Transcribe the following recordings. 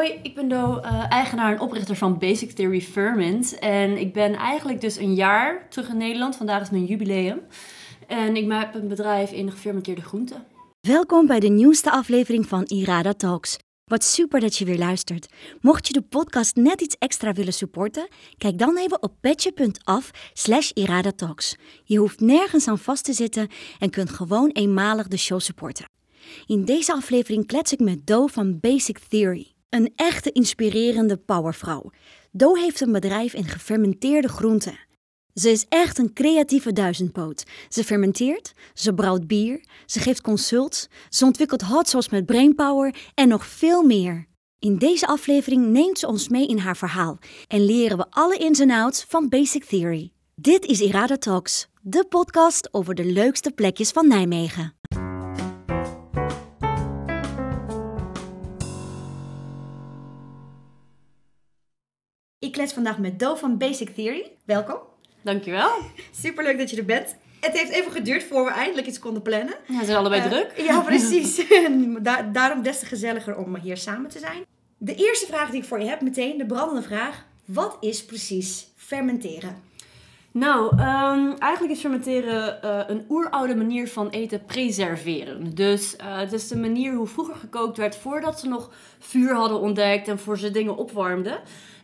hoi, ik ben Do, uh, eigenaar en oprichter van Basic Theory Ferment. En ik ben eigenlijk dus een jaar terug in Nederland. Vandaag is mijn jubileum. En ik maak een bedrijf in gefermenteerde groenten. Welkom bij de nieuwste aflevering van Irada Talks. Wat super dat je weer luistert. Mocht je de podcast net iets extra willen supporten, kijk dan even op petje.af slash iradatalks. Je hoeft nergens aan vast te zitten en kunt gewoon eenmalig de show supporten. In deze aflevering klets ik met Do van Basic Theory. Een echte inspirerende powervrouw. Do heeft een bedrijf in gefermenteerde groenten. Ze is echt een creatieve duizendpoot. Ze fermenteert, ze brouwt bier, ze geeft consults, ze ontwikkelt hot met brainpower en nog veel meer. In deze aflevering neemt ze ons mee in haar verhaal en leren we alle ins en outs van Basic Theory. Dit is Irada Talks, de podcast over de leukste plekjes van Nijmegen. Vandaag met Do van Basic Theory. Welkom. Dankjewel. Superleuk dat je er bent. Het heeft even geduurd voor we eindelijk iets konden plannen. Ja, we zijn allebei Eh, druk. Ja, precies. Da- daarom des te gezelliger om hier samen te zijn. De eerste vraag die ik voor je heb, meteen de brandende vraag. Wat is precies fermenteren? Nou, ehm, eigenlijk is fermenteren eh, een oeroude manier van eten preserveren. Dus eh, het is de manier hoe vroeger gekookt werd voordat ze nog vuur hadden ontdekt en voor ze dingen opwarmden.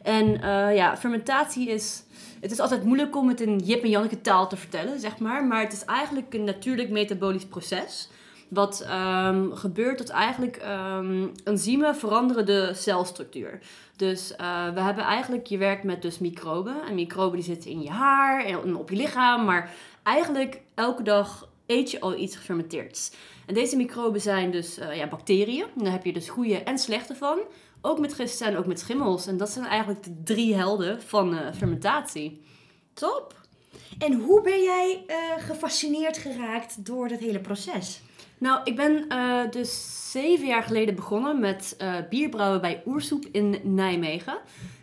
En eh, ja, fermentatie is. Het is altijd moeilijk om het in Jip en Janneke taal te vertellen, zeg maar. Maar het is eigenlijk een natuurlijk metabolisch proces. Wat ehm, gebeurt dat eigenlijk ehm, enzymen veranderen de celstructuur. Dus eh, we hebben eigenlijk, je werkt met dus microben. En microben die zitten in je haar en op je lichaam. Maar eigenlijk elke dag eet je al iets gefermenteerds. En deze microben zijn dus eh, ja, bacteriën. En daar heb je dus goede en slechte van. Ook met gisten en ook met schimmels. En dat zijn eigenlijk de drie helden van eh, fermentatie. Top! En hoe ben jij eh, gefascineerd geraakt door dat hele proces? Nou, ik ben eh, dus zeven jaar geleden begonnen met bierbrouwen bij Oersoep in Nijmegen.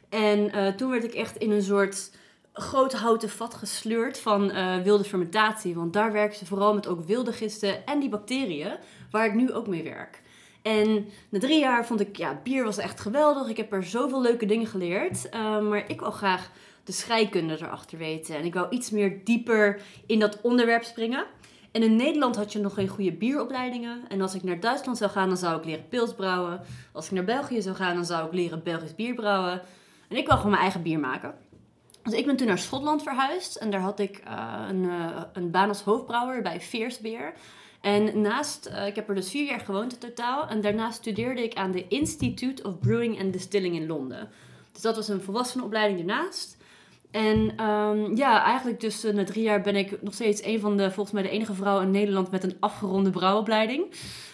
En toen werd ik echt in een soort groot houten vat gesleurd van wilde fermentatie. Want daar werken ze vooral met ook wilde gisten en die bacteriën, waar ik nu ook mee werk. En na drie jaar vond ik, ja, bier was echt geweldig. Ik heb er zoveel leuke dingen geleerd. Eh, maar ik wil graag de scheikunde erachter weten. En ik wou iets meer dieper in dat onderwerp springen. En in Nederland had je nog geen goede bieropleidingen. En als ik naar Duitsland zou gaan, dan zou ik leren pils brouwen. Als ik naar België zou gaan, dan zou ik leren Belgisch bier brouwen. En ik wou gewoon mijn eigen bier maken. Dus ik ben toen naar Schotland verhuisd. En daar had ik eh, een, eh, een baan als hoofdbrouwer bij Veersbeer. En naast, eh, ik heb er dus vier jaar gewoond in totaal. En daarna studeerde ik aan de Institute of Brewing and Distilling in Londen. Dus dat was een volwassenenopleiding ernaast. En ehm, ja, eigenlijk dus eh, na drie jaar ben ik nog steeds een van de, volgens mij de enige vrouw in Nederland met een afgeronde brouwopleiding.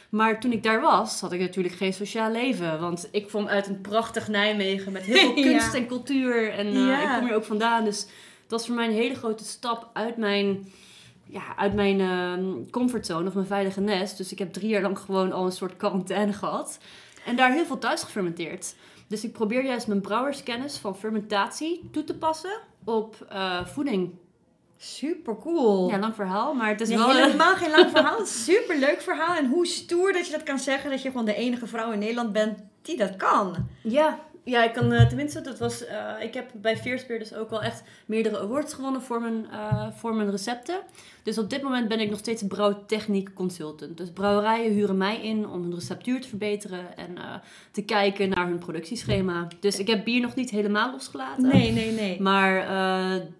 Maar toen ik daar was, had ik natuurlijk geen sociaal leven. Want ik kwam uit een prachtig Nijmegen met heel veel Ja. kunst en cultuur. En eh, Ja. ik kom hier ook vandaan. Dus het was voor mij een hele grote stap uit mijn, ja, uit mijn ehm, comfortzone of mijn veilige nest. Dus ik heb drie jaar lang gewoon al een soort quarantaine gehad. En daar heel veel thuis gefermenteerd. Dus ik probeer juist mijn brouwerskennis van fermentatie toe te passen op eh, voeding. Super cool. Ja, lang verhaal, maar het is Nee, wel... eh, helemaal geen lang verhaal. Super leuk verhaal. En hoe stoer dat je dat kan zeggen. Dat je gewoon de enige vrouw in Nederland bent die dat kan. Ja, ja, ik kan eh, tenminste, dat was, eh, ik heb bij Veerspeer dus ook wel echt meerdere awards gewonnen voor mijn, eh, voor mijn recepten. Dus op dit moment ben ik nog steeds brouwtechniek consultant. Dus brouwerijen huren mij in om hun receptuur te verbeteren en te kijken naar hun productieschema. Dus ik heb bier nog niet helemaal losgelaten. Nee, nee, nee. Maar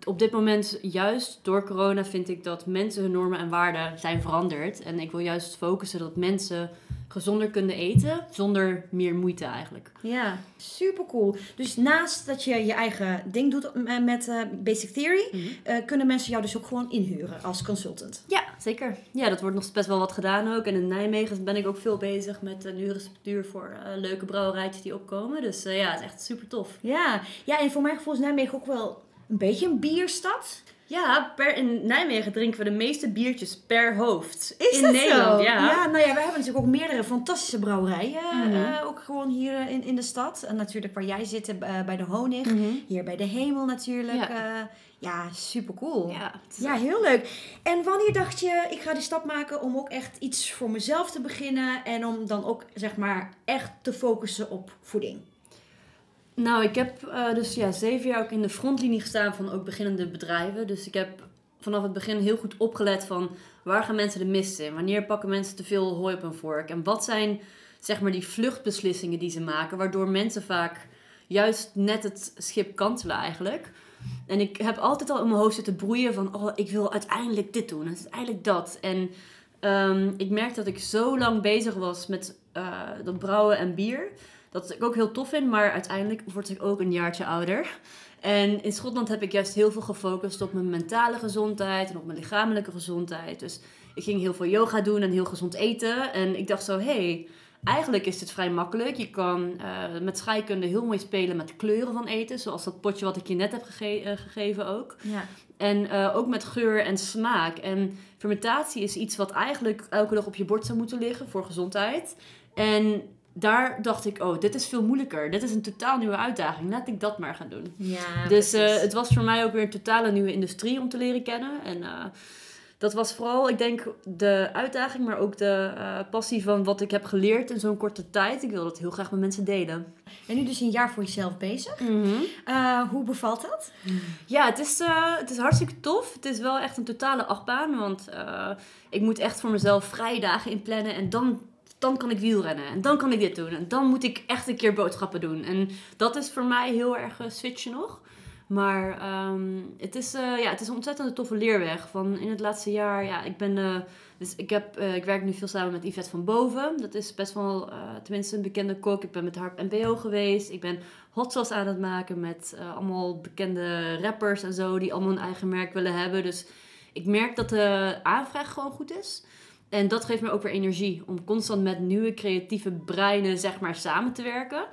op dit moment, juist door corona, vind ik dat mensen hun normen en waarden zijn veranderd. En ik wil juist focussen dat mensen gezonder kunnen eten zonder meer moeite eigenlijk. Ja, super cool. Dus naast dat je je eigen ding doet eh, met eh, Basic Theory, Mhm. eh, kunnen mensen jou dus ook gewoon inhuren als consultant. Ja, zeker. Ja, dat wordt nog best wel wat gedaan ook. En in Nijmegen ben ik ook veel bezig met een receptuur voor leuke brouwerijtjes die opkomen. Dus ja, het is echt super tof. Ja. ja, en voor mijn gevoel is Nijmegen ook wel een beetje een bierstad. Ja, per, in Nijmegen drinken we de meeste biertjes per hoofd. Is in dat Nederland, zo? ja. nou ja, we hebben natuurlijk ook meerdere fantastische brouwerijen. Mhm. eh, ook gewoon hier eh, in, in de stad. En natuurlijk waar jij zit, eh, bij de Honig. Mhm. Hier bij de Hemel natuurlijk. Ja. Ja, ja super cool. Ja, Ja, heel leuk. En wanneer dacht je, ik ga die stap maken om ook echt iets voor mezelf te beginnen en om dan ook zeg maar echt te focussen op voeding? Nou, ik heb uh, dus ja, zeven jaar ook in de frontlinie gestaan van ook beginnende bedrijven. Dus ik heb vanaf het begin heel goed opgelet van waar gaan mensen de mist in? Wanneer pakken mensen te veel hooi op hun vork? En wat zijn zeg maar die vluchtbeslissingen die ze maken, waardoor mensen vaak juist net het schip kantelen eigenlijk. En ik heb altijd al in mijn hoofd zitten broeien van, oh, ik wil uiteindelijk dit doen, uiteindelijk dat. En um, ik merkte dat ik zo lang bezig was met uh, dat brouwen en bier, dat ik ook heel tof vind, maar uiteindelijk word ik ook een jaartje ouder. En in Schotland heb ik juist heel veel gefocust op mijn mentale gezondheid en op mijn lichamelijke gezondheid. Dus ik ging heel veel yoga doen en heel gezond eten. En ik dacht zo, hey, Eigenlijk is het vrij makkelijk. Je kan uh, met scheikunde heel mooi spelen met kleuren van eten. Zoals dat potje wat ik je net heb eh, gegeven ook. Ja. En uh, ook met geur en smaak. En fermentatie is iets wat eigenlijk elke dag op je bord zou moeten liggen voor gezondheid. En daar dacht ik, oh, dit is veel moeilijker. Dit is een totaal nieuwe uitdaging. Laat ik dat maar gaan doen. Ja, dus het was voor mij ook weer een totale nieuwe industrie om te leren kennen. En dat was vooral, ik denk, de uitdaging, maar ook de uh, passie van wat ik heb geleerd in zo'n korte tijd. Ik wil dat heel graag met mensen delen. En nu dus een jaar voor jezelf bezig. Mm hoe bevalt dat? Ja, het is, uh, het is hartstikke tof. Het is wel echt een totale achtbaan. Want ik moet echt voor mezelf vrije dagen inplannen. En dan dan kan ik wielrennen. En dan kan ik dit doen. En dan moet ik echt een keer boodschappen doen. En dat is voor mij heel erg switchen nog. Maar ehm, het, is, uh, ja, het is een ontzettend toffe leerweg. Van in het laatste jaar, ja, ik ben... Uh, dus ik, heb, ik werk nu veel samen met Yvette van Boven. Dat is best wel, tenminste een bekende kok. Ik ben met haar MBO geweest. Ik ben hot aan het maken met allemaal bekende rappers en zo. Die allemaal een eigen merk willen hebben. Dus ik merk dat de aanvraag gewoon goed is. En dat geeft me ook weer energie om constant met nieuwe creatieve breinen zeg maar samen te werken.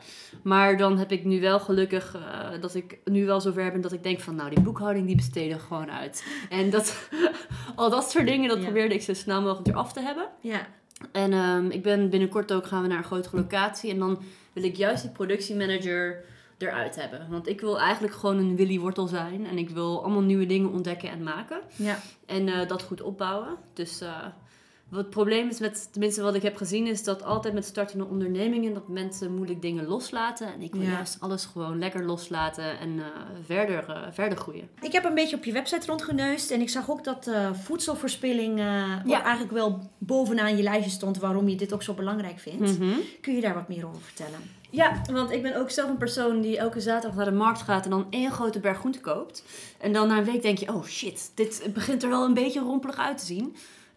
Maar dan heb ik nu wel gelukkig uh, dat ik nu wel zover ben dat ik denk van nou die boekhouding die besteden gewoon uit. En dat, al dat soort dingen dat probeerde ik zo snel mogelijk eraf te hebben. Ja. En um, ik ben binnenkort ook gaan we naar een grotere locatie en dan wil ik juist die productiemanager eruit hebben. Want ik wil eigenlijk gewoon een Willy Wortel zijn en ik wil allemaal nieuwe dingen ontdekken en maken. Ja. En uh, dat goed opbouwen. Dus... Uh, wat het probleem is met, tenminste wat ik heb gezien, is dat altijd met startende ondernemingen dat mensen moeilijk dingen loslaten. En ik wil juist alles gewoon lekker loslaten en uh, verder, uh, verder groeien. Ik heb een beetje op je website rondgeneust en ik zag ook dat uh, voedselverspilling ja. eigenlijk wel bovenaan je lijstje stond waarom je dit ook zo belangrijk vindt. Mhm. Kun je daar wat meer over vertellen? Ja, want ik ben ook zelf een persoon die elke zaterdag naar de markt gaat en dan één grote berg groente koopt. En dan na een week denk je, oh shit, dit begint er wel een beetje rompelig uit te zien.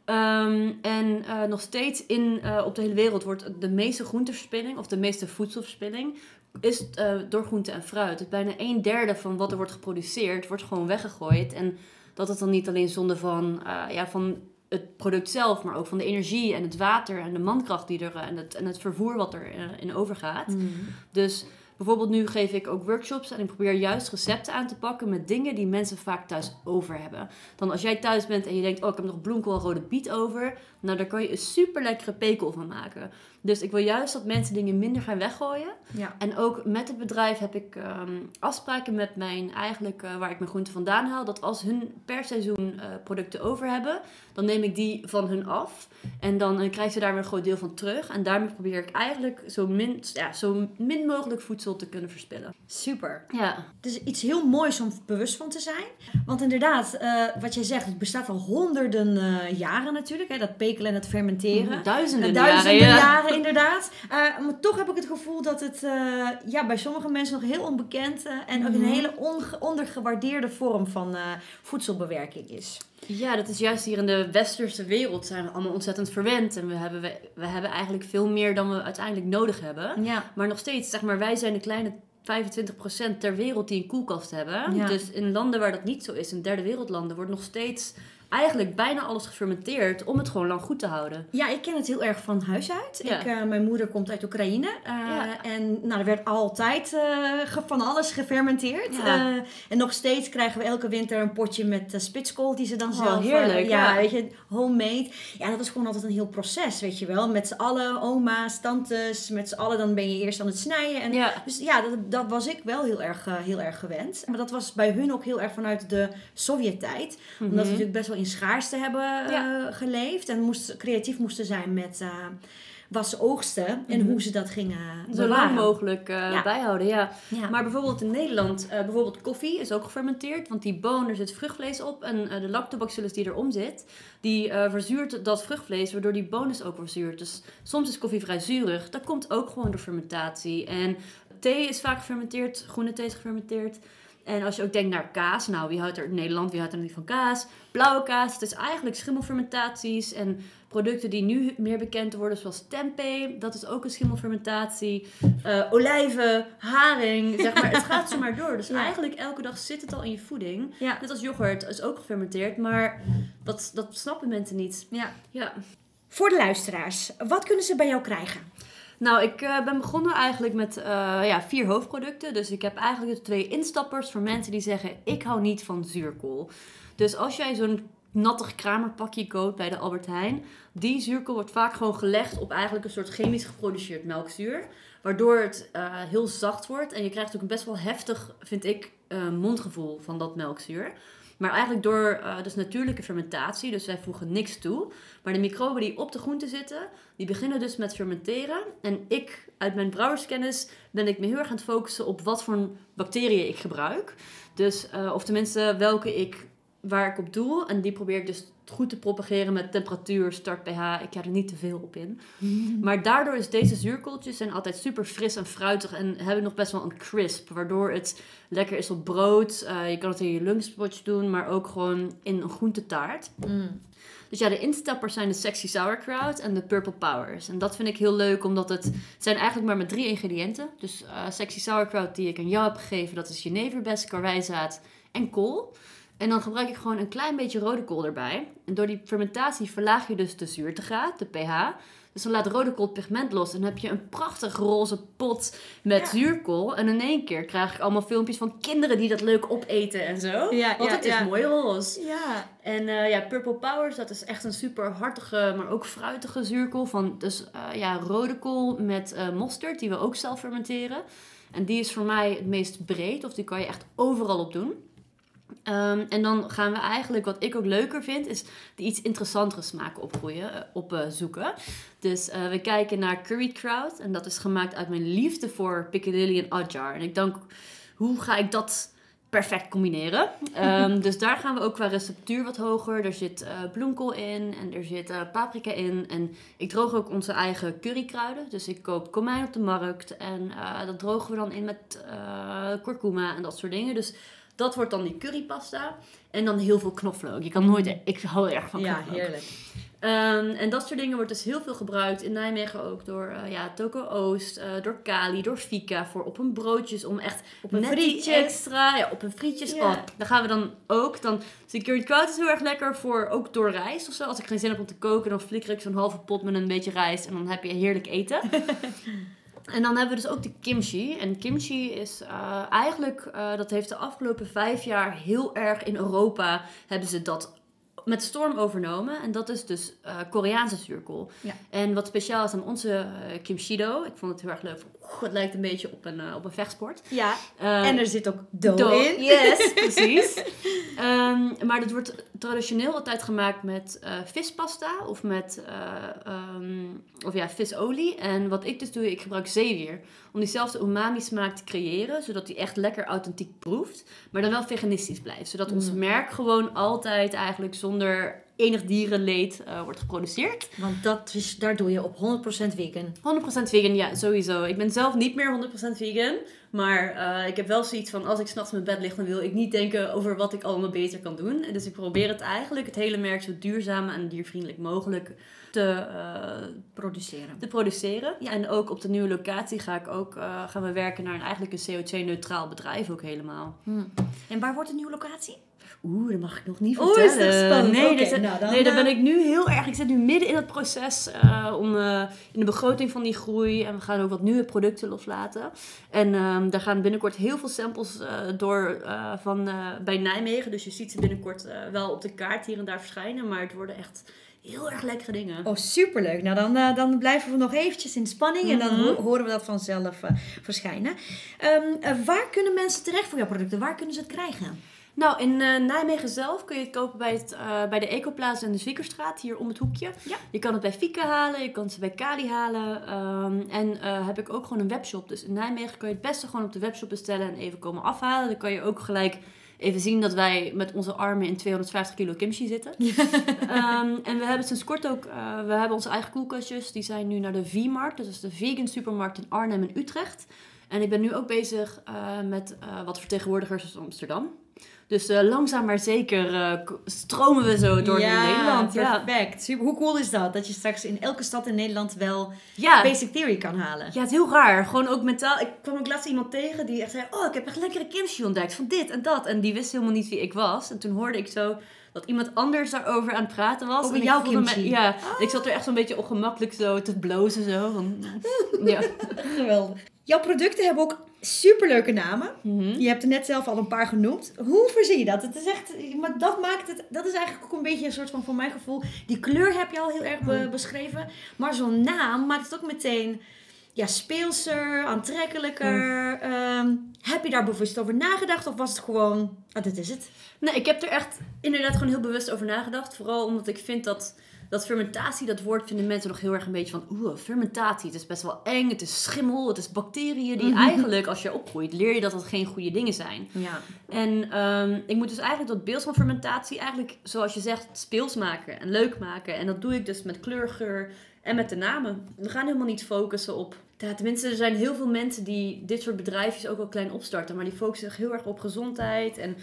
Um, en uh, nog steeds in, uh, op de hele wereld wordt de meeste groenteverspilling of de meeste voedselverspilling is uh, door groente en fruit. Dus bijna een derde van wat er wordt geproduceerd wordt gewoon weggegooid. En dat is dan niet alleen zonde van, ja, van het product zelf, maar ook van de energie en het water en de mankracht die er en het, en het vervoer wat er in overgaat. Mm. Dus Bijvoorbeeld nu geef ik ook workshops en ik probeer juist recepten aan te pakken met dingen die mensen vaak thuis over hebben. Dan als jij thuis bent en je denkt, oh ik heb nog bloemkool en rode biet over, nou daar kan je een super lekkere pekel van maken. Dus ik wil juist dat mensen dingen minder gaan weggooien. Ja. En ook met het bedrijf heb ik ehm, afspraken met mijn, eigenlijk uh, waar ik mijn groenten vandaan haal. Dat als hun per seizoen uh, producten over hebben, dan neem ik die van hun af. En dan uh, krijgen ze daar weer een groot deel van terug. En daarmee probeer ik eigenlijk zo min, ja, zo min mogelijk voedsel te kunnen verspillen. Super. Ja. Het is iets heel moois om bewust van te zijn. Want inderdaad, wat jij zegt, het bestaat al honderden jaren natuurlijk. Hè, dat en het fermenteren. Duizenden, duizenden jaren. jaren inderdaad. Uh, maar toch heb ik het gevoel dat het uh, ja, bij sommige mensen nog heel onbekend uh, en ook een mhm. hele ondergewaardeerde vorm van voedselbewerking is. Ja, dat is juist hier in de westerse wereld zijn we allemaal ontzettend verwend. En we hebben, we, we hebben eigenlijk veel meer dan we uiteindelijk nodig hebben. Ja. Maar nog steeds, zeg maar, wij zijn de kleine 25% ter wereld die een koelkast hebben. Ja. Dus in landen waar dat niet zo is, in derde wereldlanden, wordt nog steeds eigenlijk bijna alles gefermenteerd om het gewoon lang goed te houden. Ja, ik ken het heel erg van huis uit. Ik, uh, mijn moeder komt uit Oekraïne. Uh, En nou, er werd altijd uh, van alles gefermenteerd. en nog steeds krijgen we elke winter een potje met spitskool die ze dan oh, zelf... heerlijk. ja, weet je, homemade. Ja, dat is gewoon altijd een heel proces, weet je wel. Met z'n allen, oma's, tantes, met z'n allen dan ben je eerst aan het snijden. En, ja. Dus ja, dat, dat was ik wel heel erg, heel erg gewend. Maar dat was bij hun ook heel erg vanuit de Sovjet-tijd. Mm -hmm. Omdat ze natuurlijk best wel in schaarste hebben uh, geleefd. En moest, creatief moesten zijn met, uh, was oogsten en mhm. hoe ze dat gingen Zo lang mogelijk uh, bijhouden, ja. Maar bijvoorbeeld in Nederland, bijvoorbeeld koffie is ook gefermenteerd, want die boon, er zit vruchtvlees op en de lactobacillus die erom zit, die verzuurt dat vruchtvlees, waardoor die bonus ook verzuurt. Dus soms is koffie vrij zuurig, dat komt ook gewoon door fermentatie. En thee is vaak gefermenteerd, groene thee is gefermenteerd. En als je ook denkt naar kaas, nou wie houdt er in Nederland, wie houdt er niet van kaas? Blauwe kaas, het is eigenlijk schimmelfermentaties en producten die nu meer bekend worden, zoals tempeh, dat is ook een schimmelfermentatie. Uh, olijven, haring, zeg maar, het gaat zo maar door. Dus eigenlijk elke dag zit het al in je voeding. Ja. Net als yoghurt is ook gefermenteerd, maar dat, dat snappen mensen niet. Ja. ja. Voor de luisteraars, wat kunnen ze bij jou krijgen? Nou, ik uh, ben begonnen eigenlijk met uh, ja, vier hoofdproducten. Dus ik heb eigenlijk twee instappers voor mensen die zeggen: ik hou niet van zuurkool. Dus als jij zo'n nattig kramerpakje koopt bij de Albert Heijn, die zuurkool wordt vaak gewoon gelegd op eigenlijk een soort chemisch geproduceerd melkzuur. Waardoor het uh, heel zacht wordt en je krijgt ook een best wel heftig, vind ik, mondgevoel van dat melkzuur. Maar eigenlijk door uh, dus natuurlijke fermentatie, dus wij voegen niks toe. Maar de microben die op de groente zitten, die beginnen dus met fermenteren. En ik, uit mijn brouwerskennis, ben ik me heel erg aan het focussen op wat voor bacteriën ik gebruik. Dus, uh, of tenminste welke ik, waar ik op doe. En die probeer ik dus goed te propageren met temperatuur, start pH. Ik ga er niet te veel op in. Maar daardoor is deze zuurkooltjes zijn altijd super fris en fruitig en hebben nog best wel een crisp, waardoor het lekker is op brood. Uh, je kan het in je lunchpotje doen, maar ook gewoon in een groentetaart. Mm. Dus ja, de instappers zijn de Sexy Sauerkraut en de Purple Powers. En dat vind ik heel leuk, omdat het, zijn eigenlijk maar met drie ingrediënten. Dus uh, Sexy Sauerkraut die ik aan jou heb gegeven, dat is jeneverbes, karwijzaad en kool. En dan gebruik ik gewoon een klein beetje rode kool erbij. En door die fermentatie verlaag je dus de zuurtegraad, de pH. Dus dan laat rode kool het pigment los. En dan heb je een prachtig roze pot met zuurkool. En in één keer krijg ik allemaal filmpjes van kinderen die dat leuk opeten en zo. Ja, Want het is mooi roze. Ja. En uh, ja, Purple Powers, dat is echt een super hartige, maar ook fruitige zuurkool. Van dus uh, ja, rode kool met uh, mosterd, die we ook zelf fermenteren. En die is voor mij het meest breed, of die kan je echt overal op doen. Um, en dan gaan we eigenlijk, wat ik ook leuker vind, is de iets interessantere smaken opgroeien, uh, opzoeken. dus uh, we kijken naar curry kraut. En dat is gemaakt uit mijn liefde voor Piccadilly en Adjar. En ik denk, hoe ga ik dat perfect combineren? um, dus daar gaan we ook qua receptuur wat hoger. Er zit uh, bloemkool in en er zit paprika in. En ik droog ook onze eigen currykruiden. Dus ik koop komijn op de markt. En dat drogen we dan in met kurkuma en dat soort dingen. Dus dat wordt dan die currypasta. En dan heel veel knoflook. Je kan nooit... E- ik hou erg van knoflook. Ja, heerlijk. Um, en dat soort dingen wordt dus heel veel gebruikt. In Nijmegen ook door uh, ja, Toko Oost, uh, door Kali, door Fika. Voor op een broodjes om echt op een frietje. extra. Ja, op een frietjes. Ja. Oh, dan gaan we dan ook. Dan, dus curry kraut is heel erg lekker voor ook door rijst of zo. Als ik geen zin heb om te koken, dan flikker ik zo'n halve pot met een beetje rijst. En dan heb je heerlijk eten. En dan hebben we dus ook de kimchi. En kimchi is uh, eigenlijk, uh, dat heeft de afgelopen vijf jaar heel erg in Europa, hebben ze dat met storm overnomen. En dat is dus uh, Koreaanse zuurkool. Ja. En wat speciaal is aan onze kimchido, ik vond het heel erg leuk. Het lijkt een beetje op een, uh, op een vechtsport. Ja, en er zit ook dough, in. Yes, precies. um, maar dat wordt traditioneel altijd gemaakt met vispasta of met um, of ja, visolie. En wat ik dus doe, ik gebruik zeewier. Om diezelfde umami smaak te creëren, zodat die echt lekker authentiek proeft. Maar dan wel veganistisch blijft. Zodat ons mm. merk gewoon altijd eigenlijk zonder enig dierenleed uh, wordt geproduceerd. Want dat is, daar doe je op 100% vegan. 100% vegan, ja, sowieso. Ik ben zelf niet meer 100% vegan. Maar uh, ik heb wel zoiets van, als ik s'nachts in mijn bed lig, dan wil ik niet denken over wat ik allemaal beter kan doen. Dus ik probeer het eigenlijk, het hele merk, zo duurzaam en diervriendelijk mogelijk te uh, produceren. Te produceren. Ja. En ook op de nieuwe locatie ga ik ook, gaan we werken naar een, eigenlijk een CO2-neutraal bedrijf ook helemaal. Hmm. En waar wordt de nieuwe locatie? Oeh, dat mag ik nog niet vertellen. Oeh, is dat spannend? Nee, okay, nou dan, nee daar ben ik nu heel erg... Ik zit nu midden in het proces uh, om uh, in de begroting van die groei. En we gaan ook wat nieuwe producten loslaten. En um, daar gaan binnenkort heel veel samples uh, door van, bij Nijmegen. Dus je ziet ze binnenkort wel op de kaart hier en daar verschijnen. Maar het worden echt heel erg lekkere dingen. Oh, superleuk. Nou, dan, dan blijven we nog eventjes in spanning. En dan mhm. horen we dat vanzelf verschijnen. Um, waar kunnen mensen terecht voor jouw producten? Waar kunnen ze het krijgen? Nou, in uh, Nijmegen zelf kun je het kopen bij, het, uh, bij de Ecoplaza in de Zwiekerstraat, hier om het hoekje. Ja. Je kan het bij Fieke halen, je kan ze bij Kali halen. Um, en uh, heb ik ook gewoon een webshop. Dus in Nijmegen kun je het beste gewoon op de webshop bestellen en even komen afhalen. Dan kan je ook gelijk even zien dat wij met onze armen in 250 kilo kimchi zitten. um, en we hebben sinds kort ook, we hebben onze eigen koelkastjes. Die zijn nu naar de V-markt, dat is de vegan supermarkt in Arnhem en Utrecht. En ik ben nu ook bezig met wat vertegenwoordigers uit Amsterdam. Dus uh, langzaam maar zeker uh, stromen we zo door ja, Nederland. Perfect. Super. Hoe cool is dat? Dat je straks in elke stad in Nederland wel ja. Basic Theory kan halen. Ja, het is heel raar. Gewoon ook mentaal. Ik kwam ook laatst iemand tegen die echt zei... Oh, ik heb echt lekkere kimchi ontdekt van dit en dat. En die wist helemaal niet wie ik was. En toen hoorde ik zo dat iemand anders daarover aan het praten was. Over jouw kimchi? Me, ja. Ik zat er echt zo'n beetje ongemakkelijk zo te blozen zo. Van, ja. Geweldig. Jouw producten hebben ook superleuke namen. Je hebt er net zelf al een paar genoemd. Hoe verzin je dat? Het is echt, maar dat maakt het, dat is eigenlijk ook een beetje een soort van, voor mijn gevoel, die kleur heb je al heel erg beschreven. Maar zo'n naam maakt het ook meteen ja, speelser, aantrekkelijker. Ehm, heb je daar bewust over nagedacht of was het gewoon, ah, dit is het? Nee, ik heb er echt inderdaad gewoon heel bewust over nagedacht. Vooral omdat ik vind dat dat fermentatie, dat woord vinden mensen nog heel erg een beetje van, oeh, fermentatie, het is best wel eng, het is schimmel, het is bacteriën die eigenlijk, als je opgroeit, leer je dat dat geen goede dingen zijn. Ja. En um, ik moet dus eigenlijk dat beeld van fermentatie eigenlijk, zoals je zegt, speels maken en leuk maken. En dat doe ik dus met kleurgeur en met de namen. We gaan helemaal niet focussen op ja, tenminste, er zijn heel veel mensen die dit soort bedrijfjes ook wel klein opstarten. Maar die focussen zich heel erg op gezondheid en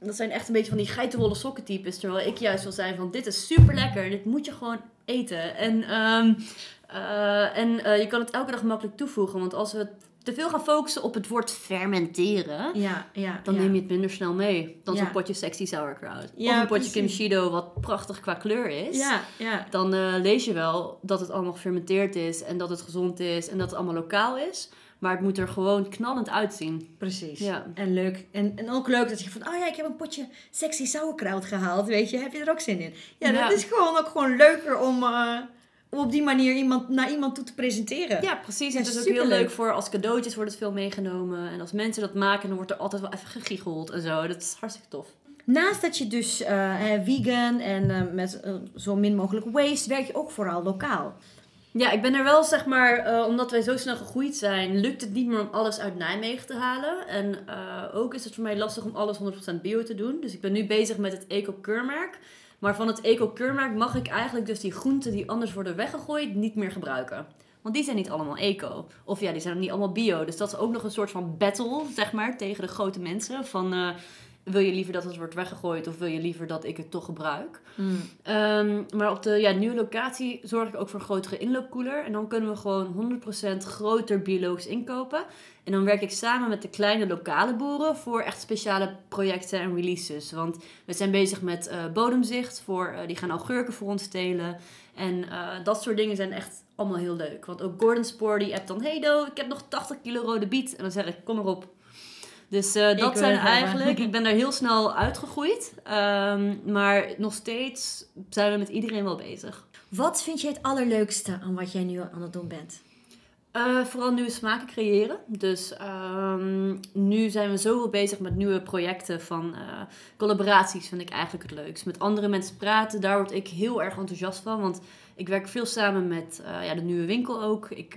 dat zijn echt een beetje van die geitenwolle sokken types. Terwijl ik juist wil zijn van dit is super lekker. Dit moet je gewoon eten. En, um, uh, en uh, je kan het elke dag makkelijk toevoegen. Want als we te veel gaan focussen op het woord fermenteren, ja, ja, dan ja. neem je het minder snel mee. Dan zo'n potje sexy sauerkraut. of een potje kimchido wat prachtig qua kleur is. Ja, ja. Dan uh, lees je wel dat het allemaal gefermenteerd is en dat het gezond is en dat het allemaal lokaal is. Maar het moet er gewoon knallend uitzien. Precies. Ja. En leuk. En, en ook leuk dat je van, oh ja, ik heb een potje sexy sauerkraut gehaald, weet je. Heb je er ook zin in? Ja, dat is gewoon ook gewoon leuker om, uh, om op die manier iemand, naar iemand toe te presenteren. Ja, precies. En het is ook heel leuk voor als cadeautjes wordt het veel meegenomen. En als mensen dat maken, dan wordt er altijd wel even gegiegeld en zo. Dat is hartstikke tof. Naast dat je dus uh, vegan en uh, met zo min mogelijk waste, werk je ook vooral lokaal. Ja, ik ben er wel, zeg maar, uh, omdat wij zo snel gegroeid zijn, lukt het niet meer om alles uit Nijmegen te halen. En uh, ook is het voor mij lastig om alles 100% bio te doen. Dus ik ben nu bezig met het eco-keurmerk. Maar van het eco-keurmerk mag ik eigenlijk dus die groenten die anders worden weggegooid niet meer gebruiken. Want die zijn niet allemaal eco. Of ja, die zijn niet allemaal bio. Dus dat is ook nog een soort van battle, zeg maar, tegen de grote mensen. Van, uh, wil je liever dat het wordt weggegooid of wil je liever dat ik het toch gebruik? Mm. Um, maar op de ja, nieuwe locatie zorg ik ook voor een grotere inloopkoeler. En dan kunnen we gewoon 100% groter biologisch inkopen. En dan werk ik samen met de kleine lokale boeren voor echt speciale projecten en releases. Want we zijn bezig met uh, bodemzicht. Voor, uh, die gaan augurken voor ons telen. En uh, dat soort dingen zijn echt allemaal heel leuk. Want ook Gordon Spoor die appt dan... Hey Do, ik heb nog 80 kilo rode biet. En dan zeg ik, kom erop, dus uh, dat zijn eigenlijk, ik ben daar heel snel uitgegroeid. Um, maar nog steeds zijn we met iedereen wel bezig. Wat vind je het allerleukste aan wat jij nu aan het doen bent? Uh, vooral nieuwe smaken creëren. Dus um, nu zijn we zoveel bezig met nieuwe projecten van uh, collaboraties, vind ik eigenlijk het leukst. Met andere mensen praten, daar word ik heel erg enthousiast van. Want ik werk veel samen met uh, ja, de nieuwe winkel ook. Ik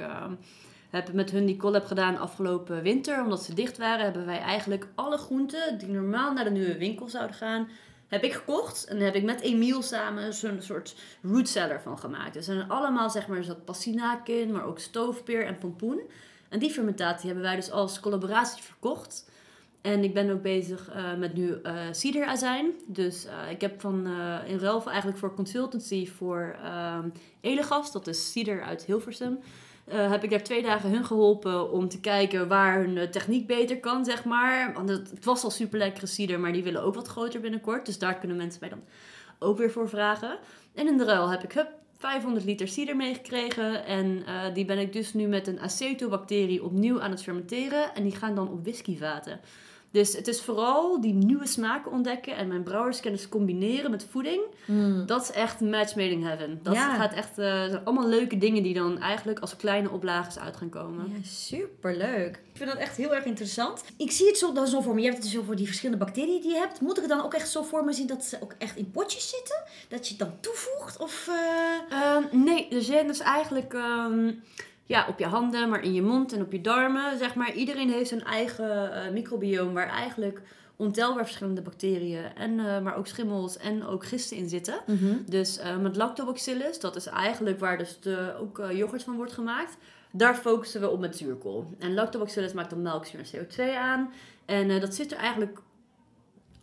heb met hun die collab gedaan afgelopen winter. Omdat ze dicht waren, hebben wij eigenlijk alle groenten die normaal naar de nieuwe winkel zouden gaan, heb ik gekocht. En heb ik met Emiel samen zo'n soort root cellar van gemaakt. Dus er zijn allemaal, zeg maar, zat passinaak in, maar ook stoofpeer en pompoen. En die fermentatie hebben wij dus als collaboratie verkocht. En ik ben ook bezig uh, met nu uh, ciderazijn. Dus uh, ik heb van in ruil eigenlijk voor consultancy voor Elegas, dat is cider uit Hilversum uh, heb ik daar twee dagen hun geholpen om te kijken waar hun eh, techniek beter kan, zeg maar. Want het, was al super lekkere cider, maar die willen ook wat groter binnenkort. Dus daar kunnen mensen mij dan ook weer voor vragen. En in de ruil heb ik hup, 500 liter cider meegekregen. En uh, die ben ik dus nu met een acetobacterie opnieuw aan het fermenteren. En die gaan dan op whiskyvaten. Dus het is vooral die nieuwe smaken ontdekken en mijn brouwerskennis combineren met voeding. Mm. Dat is echt match made in heaven. Dat Ja. gaat echt, eh, zijn allemaal leuke dingen die dan eigenlijk als kleine oplages uit gaan komen. Ja, superleuk. Ik vind dat echt heel erg interessant. Ik zie het zo, dan zo voor me. Je hebt het dus over die verschillende bacteriën die je hebt. Moet ik het dan ook echt zo voor me zien dat ze ook echt in potjes zitten? Dat je het dan toevoegt? Of, eh, Ehm, nee, er zijn dus eigenlijk ehm, ja, op je handen, maar in je mond en op je darmen. Zeg maar, iedereen heeft zijn eigen microbioom waar eigenlijk ontelbaar verschillende bacteriën, en, eh, maar ook schimmels en ook gisten in zitten. Dus eh, met lactobacillus, dat is eigenlijk waar dus de, ook yoghurt van wordt gemaakt. Daar focussen we op met zuurkool. En lactobacillus maakt dan melkzuur en CO2 aan. En dat zit er eigenlijk...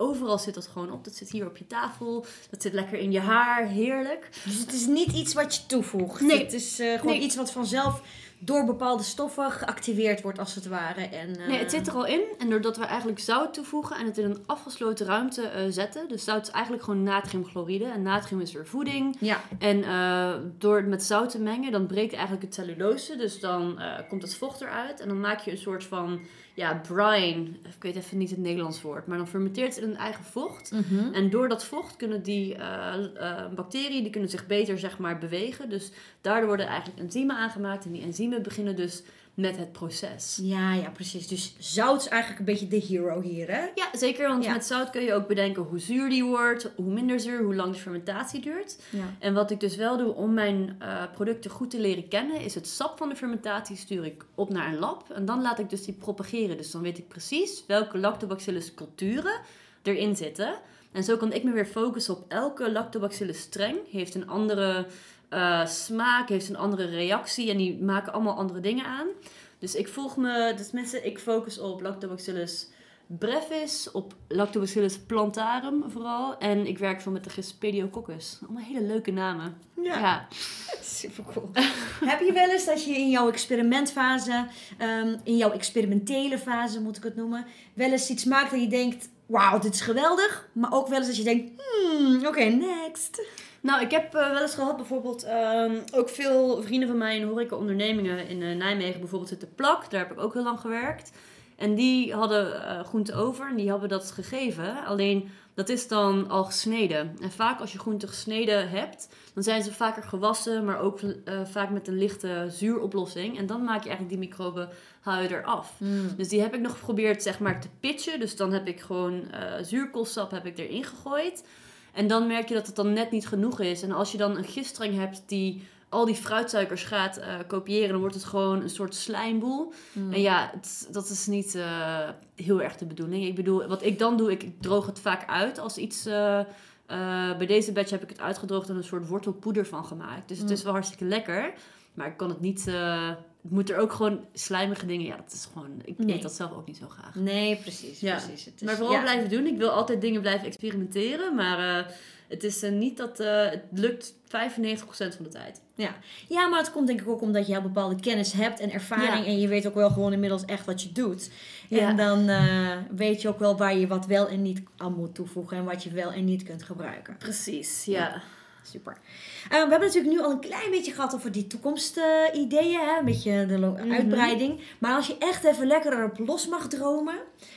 Overal zit dat gewoon op. Dat zit hier op je tafel. Dat zit lekker in je haar. Heerlijk. Dus het is niet iets wat je toevoegt. Nee. Het is eh, gewoon Nee. iets wat vanzelf door bepaalde stoffen geactiveerd wordt, als het ware. En, eh, Nee, het zit er al in. En doordat we eigenlijk zout toevoegen en het in een afgesloten ruimte eh, zetten. Dus zout is eigenlijk gewoon natriumchloride. En natrium is weer voeding. Ja, En eh, door het met zout te mengen, dan breekt eigenlijk het cellulose. Dus dan eh, komt het vocht eruit. En dan maak je een soort van ja, brine. Ik weet even niet het Nederlands woord. Maar dan fermenteert het in een eigen vocht. Mhm. En door dat vocht kunnen die eh, eh, bacteriën die kunnen zich beter zeg maar, bewegen. Dus daardoor worden eigenlijk enzymen aangemaakt. En die enzymen beginnen dus met het proces. ja, ja, precies. Dus zout is eigenlijk een beetje de hero hier, hè? Ja, zeker. Want Ja. met zout kun je ook bedenken hoe zuur die wordt, hoe minder zuur, hoe lang de fermentatie duurt. Ja. En wat ik dus wel doe om mijn eh, producten goed te leren kennen, is het sap van de fermentatie stuur ik op naar een lab. En dan laat ik dus die propageren. Dus dan weet ik precies welke lactobacillus culturen erin zitten. En zo kan ik me weer focussen op elke lactobacillus streng. Heeft een andere eh, smaak, heeft een andere reactie en die maken allemaal andere dingen aan. Dus ik volg me, dus mensen, ik focus op lactobacillus brevis, op lactobacillus plantarum vooral. En ik werk veel met de Gispediococcus. Allemaal hele leuke namen. Ja. Super cool. Heb je wel eens dat je in jouw experimentfase, ehm, in jouw experimentele fase moet ik het noemen, wel eens iets maakt dat je denkt, wauw, dit is geweldig. Maar ook wel eens dat je denkt, hmm, oké, next. Nou, ik heb eh, wel eens gehad bijvoorbeeld ehm, ook veel vrienden van mij in horeca-ondernemingen in eh, Nijmegen bijvoorbeeld zitten plak. Daar heb ik ook heel lang gewerkt. En die hadden eh groente over en die hebben dat gegeven. Alleen dat is dan al gesneden. En vaak als je groente gesneden hebt, dan zijn ze vaker gewassen, maar ook eh, vaak met een lichte zuuroplossing. En dan maak je eigenlijk die microben, haal je eraf. Dus die heb ik nog geprobeerd zeg maar te pitchen. Dus dan heb ik gewoon eh zuurkoolsap heb ik erin gegooid. En dan merk je dat het dan net niet genoeg is. En als je dan een giststreng hebt die al die fruitsuikers gaat eh, kopiëren, dan wordt het gewoon een soort slijmboel. En ja, het, dat is niet eh, heel erg de bedoeling. Ik bedoel, wat ik dan doe, ik droog het vaak uit als iets. eh, bij deze batch heb ik het uitgedroogd en een soort wortelpoeder van gemaakt. Dus het is wel hartstikke lekker. Maar ik kan het niet. Het moet er ook gewoon slijmige dingen. Ja, dat is gewoon. Ik Nee. eet dat zelf ook niet zo graag. Nee, precies. Ja. precies. Het is, Maar vooral ja. blijven doen. Ik wil altijd dingen blijven experimenteren. Maar eh, het is eh, niet dat... eh, het lukt 95% van de tijd. Ja. ja, maar het komt denk ik ook omdat je al bepaalde kennis hebt en ervaring. Ja. En je weet ook wel gewoon inmiddels echt wat je doet. Ja. En dan weet je ook wel waar je wat wel en niet aan moet toevoegen. En wat je wel en niet kunt gebruiken. Precies, ja. Super. Eh, we hebben natuurlijk nu al een klein beetje gehad over die toekomstideeën. hè? Een beetje de Mhm. uitbreiding. Maar als je echt even lekker erop los mag dromen.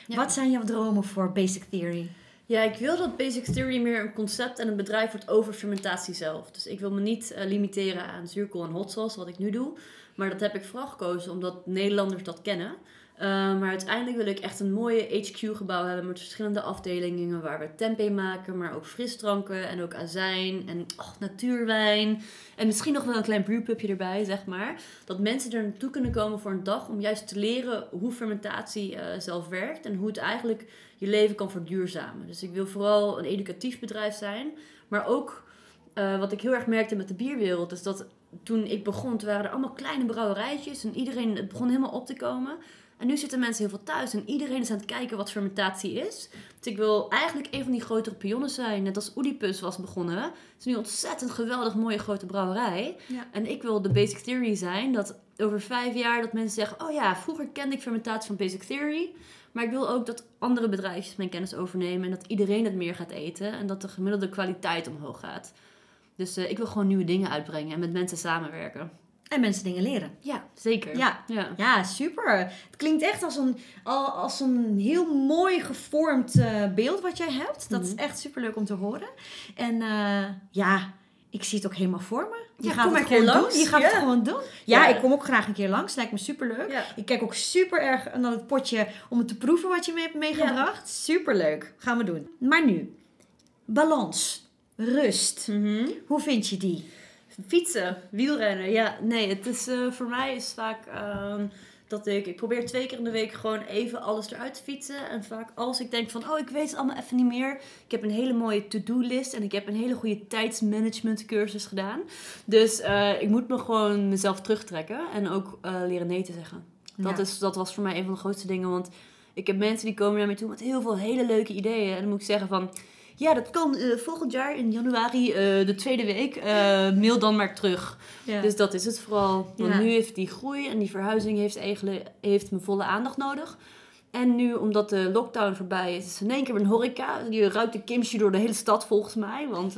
Ja. Wat zijn jouw dromen voor Basic Theory? Ja, ik wil dat Basic Theory meer een concept en een bedrijf wordt over fermentatie zelf. Dus ik wil me niet eh, limiteren aan zuurkool en hot sauce, wat ik nu doe. Maar dat heb ik vooral gekozen omdat Nederlanders dat kennen. Eh, maar uiteindelijk wil ik echt een mooie HQ-gebouw hebben met verschillende afdelingen waar we tempeh maken, maar ook frisdranken en ook azijn en och, natuurwijn. En misschien nog wel een klein brewpubje erbij, zeg maar. Dat mensen er naartoe kunnen komen voor een dag om juist te leren hoe fermentatie eh, zelf werkt en hoe het eigenlijk je leven kan verduurzamen. Dus ik wil vooral een educatief bedrijf zijn, maar ook eh, wat ik heel erg merkte met de bierwereld, is dat toen ik begon, waren er allemaal kleine brouwerijtjes en iedereen, het begon helemaal op te komen. En nu zitten mensen heel veel thuis en iedereen is aan het kijken wat fermentatie is. Dus ik wil eigenlijk een van die grotere pionnen zijn. Net als Oedipus was begonnen. Het is nu een ontzettend geweldig mooie grote brouwerij. Ja. En ik wil de basic theory zijn dat over vijf jaar dat mensen zeggen... Oh ja, vroeger kende ik fermentatie van basic theory. Maar ik wil ook dat andere bedrijfjes mijn kennis overnemen. En dat iedereen het meer gaat eten. En dat de gemiddelde kwaliteit omhoog gaat. Dus eh, ik wil gewoon nieuwe dingen uitbrengen en met mensen samenwerken. En mensen dingen leren. Ja, zeker. Ja, ja. super. Het klinkt echt als een, als een heel mooi gevormd uh, beeld wat jij hebt. Dat is mhm. echt super leuk om te horen. En uh, ja, ik zie het ook helemaal voor me. Je ja, gaat kom het gewoon langs. doen. Je gaat het gewoon doen. Ja, ik kom ook graag een keer langs. Lijkt me super leuk. Ik kijk ook super erg naar het potje om het te proeven wat je mee hebt meegebracht. Super leuk. Gaan we doen. Maar nu, balans, rust. Mhm. Hoe vind je die? Fietsen, wielrennen. Ja, nee, het is uh, voor mij is vaak uh, dat ik, ik probeer twee keer in de week gewoon even alles eruit te fietsen. En vaak als ik denk van, oh, ik weet het allemaal even niet meer. Ik heb een hele mooie to-do-list en ik heb een hele goede tijdsmanagement cursus gedaan. Dus uh, ik moet me gewoon mezelf terugtrekken en ook uh, leren nee te zeggen. Dat, is, dat was voor mij een van de grootste dingen, want ik heb mensen die komen naar mij toe met heel veel hele leuke ideeën. En dan moet ik zeggen van ja, dat kan uh, volgend jaar in januari, uh, de tweede week. Uh, mail dan maar terug. Ja. Dus dat is het vooral. Want nu heeft die groei en die verhuizing heeft, eigenlijk, heeft mijn volle aandacht nodig. En nu, omdat de lockdown voorbij is, is in één keer een horeca. Die ruikt de kimchi door de hele stad volgens mij. Want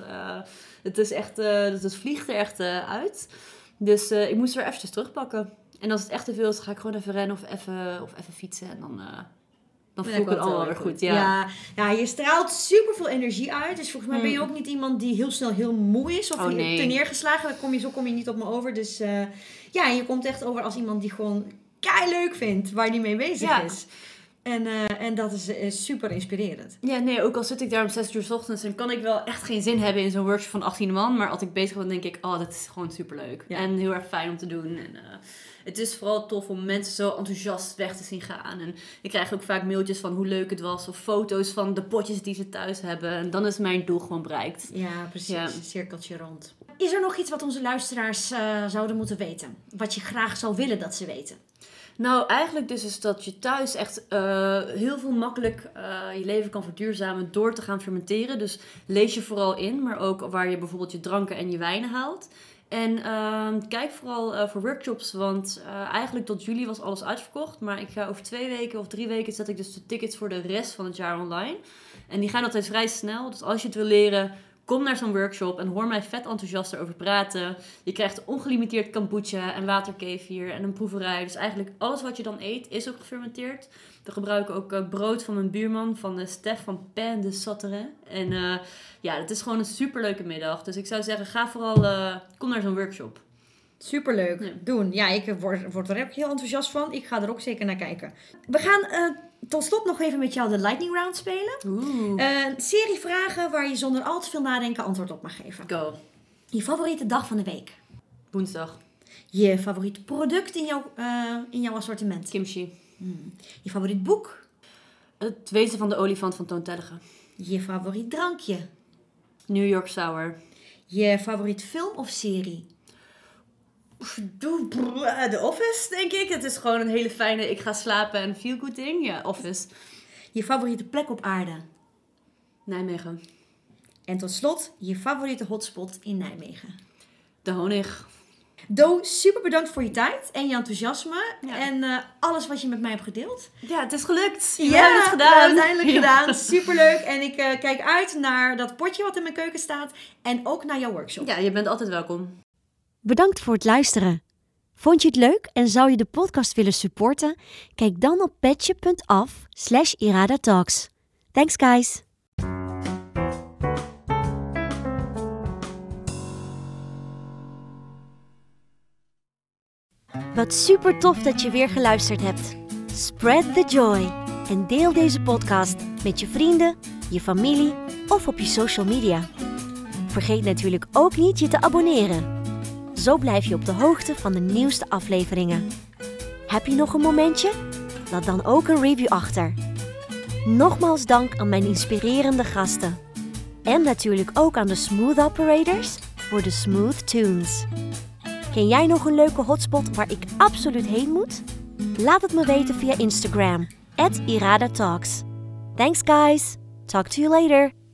het is echt, het vliegt er echt uit. Dus ik moest er eventjes terugpakken. En als het echt te veel is, ga ik gewoon even rennen of even, of even fietsen. En dan dan voel ik het allemaal weer goed. Ja. ja. Ja, je straalt super veel energie uit. Dus volgens mij ben je hmm. ook niet iemand die heel snel heel moe is. Of oh, nee. te neergeslagen. Dan kom je, zo kom je niet op me over. Dus uh, ja, je komt echt over als iemand die gewoon kei leuk vindt waar hij mee bezig is. En, uh, en dat is super inspirerend. Ja, nee, ook al zit ik daar om 6 uur s ochtends en kan ik wel echt geen zin hebben in zo'n workshop van 18 man. Maar als ik bezig ben, denk ik, oh, dat is gewoon super leuk. En heel erg fijn om te doen. En, uh, het is vooral tof om mensen zo enthousiast weg te zien gaan. En ik krijg ook vaak mailtjes van hoe leuk het was. Of foto's van de potjes die ze thuis hebben. En dan is mijn doel gewoon bereikt. Ja, precies. Ja. Cirkeltje rond. Is er nog iets wat onze luisteraars uh, zouden moeten weten? Wat je graag zou willen dat ze weten? Nou, eigenlijk dus is dat je thuis echt uh, heel veel makkelijk uh, je leven kan verduurzamen door te gaan fermenteren. Dus lees je vooral in, maar ook waar je bijvoorbeeld je dranken en je wijnen haalt. En uh, kijk vooral uh, voor workshops, want eigenlijk tot juli was alles uitverkocht. Maar ik ga over twee weken of drie weken zet ik dus de tickets voor de rest van het jaar online. En die gaan altijd vrij snel. Dus als je het wil leren, kom naar zo'n workshop en hoor mij vet enthousiast erover praten. Je krijgt ongelimiteerd kombucha en waterkefir en een proeverij. Dus eigenlijk alles wat je dan eet is ook gefermenteerd. We gebruiken ook uh, brood van mijn buurman, van uh, Stef van Pain de Satterin. En uh, ja, het is gewoon een superleuke middag. Dus ik zou zeggen, ga vooral, kom naar zo'n workshop. Superleuk, ja. doen. Ja, ik word, word er ook heel enthousiast van. Ik ga er ook zeker naar kijken. We gaan tot slot nog even met jou de lightning round spelen. Een serie vragen waar je zonder al te veel nadenken antwoord op mag geven. Go. Je favoriete dag van de week? Woensdag. Je favoriete product in jouw, in jouw assortiment? Kimchi. Hmm. Je favoriet boek? Het Wezen van de Olifant van Toon Je favoriet drankje? New York Sour. Je favoriet film of serie? De Office, denk ik. Het is gewoon een hele fijne ik ga slapen en feel good ding. Ja, Office. Je favoriete plek op aarde? Nijmegen. En tot slot, je favoriete hotspot in Nijmegen? De Honig. Do, super bedankt voor je tijd en je enthousiasme. En uh, alles wat je met mij hebt gedeeld. Ja, het is gelukt. We ja, hebben het gedaan. uiteindelijk gedaan. Superleuk. En ik uh, kijk uit naar dat potje wat in mijn keuken staat. En ook naar jouw workshop. Ja, je bent altijd welkom. Bedankt voor het luisteren. Vond je het leuk en zou je de podcast willen supporten? Kijk dan op petje.af slash iradatalks. Thanks guys! Wat super tof dat je weer geluisterd hebt. Spread the joy en deel deze podcast met je vrienden, je familie of op je social media. Vergeet natuurlijk ook niet je te abonneren. Zo blijf je op de hoogte van de nieuwste afleveringen. Heb je nog een momentje? Laat dan ook een review achter. Nogmaals dank aan mijn inspirerende gasten. En natuurlijk ook aan de Smooth Operators voor de Smooth Tunes. Ken jij nog een leuke hotspot waar ik absoluut heen moet? Laat het me weten via Instagram, at. Thanks guys! Talk to you later!